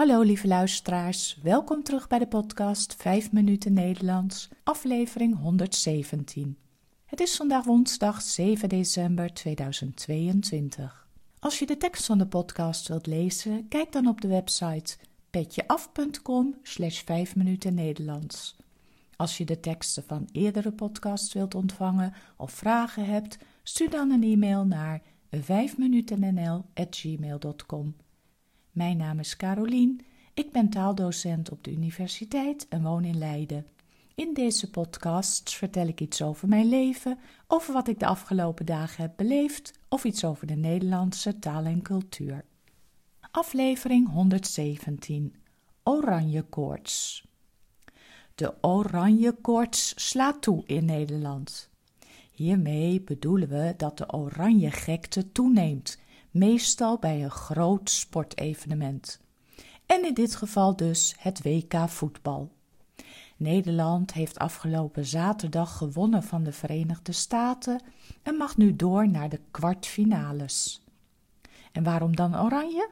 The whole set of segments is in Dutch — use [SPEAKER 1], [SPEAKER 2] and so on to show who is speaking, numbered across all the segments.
[SPEAKER 1] Hallo lieve luisteraars, welkom terug bij de podcast 5 minuten Nederlands, aflevering 117. Het is vandaag woensdag 7 december 2022. Als je de tekst van de podcast wilt lezen, kijk dan op de website petjeaf.com slash 5 minuten Nederlands. Als je de teksten van eerdere podcasts wilt ontvangen of vragen hebt, stuur dan een e-mail naar 5minutennl.gmail.com. Mijn naam is Carolien, ik ben taaldocent op de universiteit en woon in Leiden. In deze podcasts vertel ik iets over mijn leven, over wat ik de afgelopen dagen heb beleefd of iets over de Nederlandse taal en cultuur. Aflevering 117 Oranje koorts. De oranje koorts slaat toe in Nederland. Hiermee bedoelen we dat de oranje gekte toeneemt, meestal bij een groot sportevenement. En in dit geval dus het WK voetbal. Nederland heeft afgelopen zaterdag gewonnen van de Verenigde Staten en mag nu door naar de kwartfinales. En waarom dan oranje?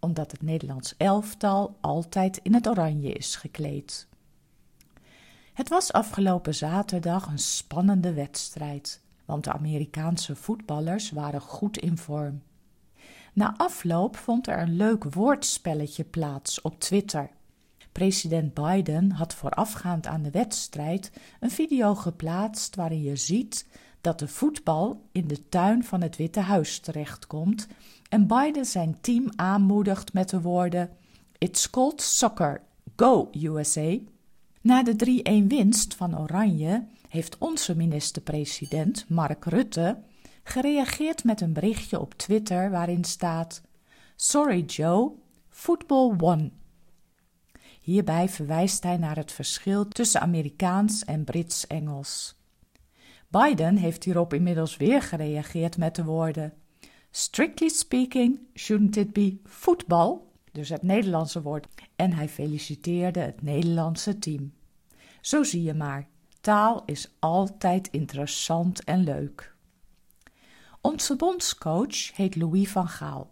[SPEAKER 1] Omdat het Nederlands elftal altijd in het oranje is gekleed. Het was afgelopen zaterdag een spannende wedstrijd, want de Amerikaanse voetballers waren goed in vorm. Na afloop vond er een leuk woordspelletje plaats op Twitter. President Biden had voorafgaand aan de wedstrijd een video geplaatst waarin je ziet dat de voetbal in de tuin van het Witte Huis terechtkomt en Biden zijn team aanmoedigt met de woorden: It's called soccer. Go USA. Na de 3-1 winst van Oranje heeft onze minister-president Mark Rutte gereageerd met een berichtje op Twitter waarin staat: Sorry Joe, football won. Hierbij verwijst hij naar het verschil tussen Amerikaans en Brits-Engels. Biden heeft hierop inmiddels weer gereageerd met de woorden: Strictly speaking, shouldn't it be football? Dus het Nederlandse woord. En hij feliciteerde het Nederlandse team. Zo zie je maar, taal is altijd interessant en leuk. Onze bondscoach heet Louis van Gaal.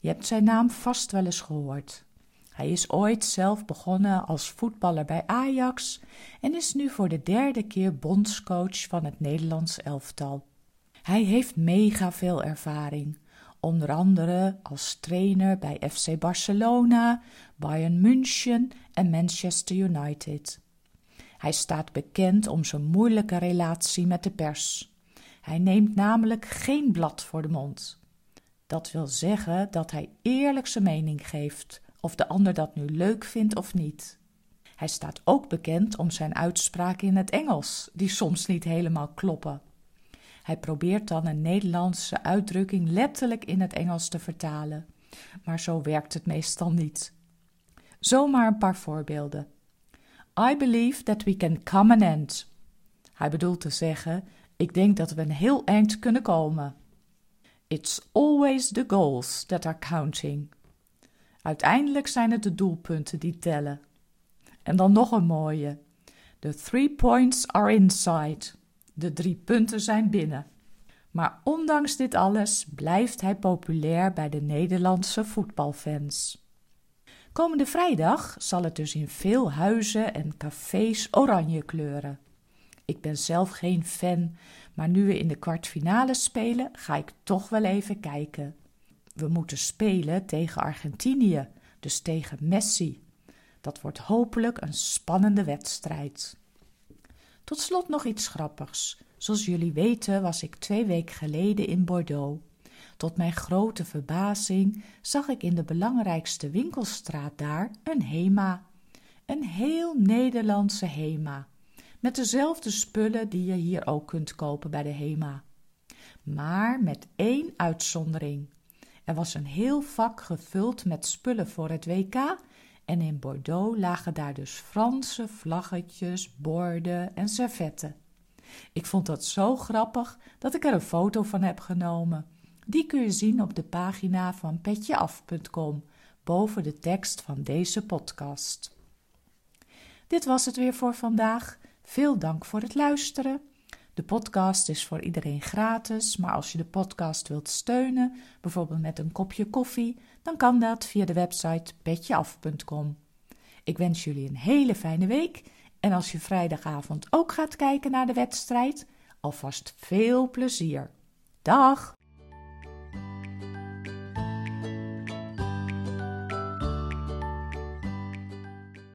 [SPEAKER 1] Je hebt zijn naam vast wel eens gehoord. Hij is ooit zelf begonnen als voetballer bij Ajax en is nu voor de derde keer bondscoach van het Nederlands elftal. Hij heeft mega veel ervaring, onder andere als trainer bij FC Barcelona, Bayern München en Manchester United. Hij staat bekend om zijn moeilijke relatie met de pers. Hij neemt namelijk geen blad voor de mond. Dat wil zeggen dat hij eerlijk zijn mening geeft, of de ander dat nu leuk vindt of niet. Hij staat ook bekend om zijn uitspraken in het Engels, die soms niet helemaal kloppen. Hij probeert dan een Nederlandse uitdrukking letterlijk in het Engels te vertalen, maar zo werkt het meestal niet. Zomaar een paar voorbeelden. I believe that we can come an end. Hij bedoelt te zeggen ik denk dat we een heel eind kunnen komen. It's always the goals that are counting. Uiteindelijk zijn het de doelpunten die tellen. En dan nog een mooie. The three points are inside. De drie punten zijn binnen. Maar ondanks dit alles blijft hij populair bij de Nederlandse voetbalfans. Komende vrijdag zal het dus in veel huizen en cafés oranje kleuren. Ik ben zelf geen fan, maar nu we in de kwartfinale spelen, ga ik toch wel even kijken. We moeten spelen tegen Argentinië, dus tegen Messi. Dat wordt hopelijk een spannende wedstrijd. Tot slot nog iets grappigs. Zoals jullie weten was ik twee weken geleden in Bordeaux. Tot mijn grote verbazing zag ik in de belangrijkste winkelstraat daar een HEMA. Een heel Nederlandse HEMA met dezelfde spullen die je hier ook kunt kopen bij de HEMA. Maar met één uitzondering. Er was een heel vak gevuld met spullen voor het WK en in Bordeaux lagen daar dus Franse vlaggetjes, borden en servetten. Ik vond dat zo grappig dat ik er een foto van heb genomen. Die kun je zien op de pagina van petjeaf.com boven de tekst van deze podcast. Dit was het weer voor vandaag. Veel dank voor het luisteren. De podcast is voor iedereen gratis, maar als je de podcast wilt steunen, bijvoorbeeld met een kopje koffie, dan kan dat via de website petjeaf.com. Ik wens jullie een hele fijne week en als je vrijdagavond ook gaat kijken naar de wedstrijd, alvast veel plezier. Dag!